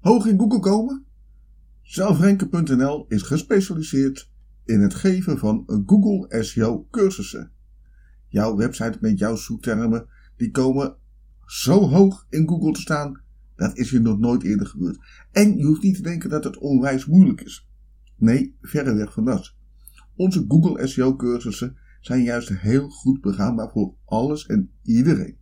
Hoog in Google komen? Zelfrenken.nl is gespecialiseerd in het geven van Google SEO cursussen. Jouw website met jouw zoektermen die komen zo hoog in Google te staan, dat is je nog nooit eerder gebeurd. En je hoeft niet te denken dat het onwijs moeilijk is. Nee, verreweg van dat. Onze Google SEO cursussen zijn juist heel goed begaanbaar voor alles en iedereen.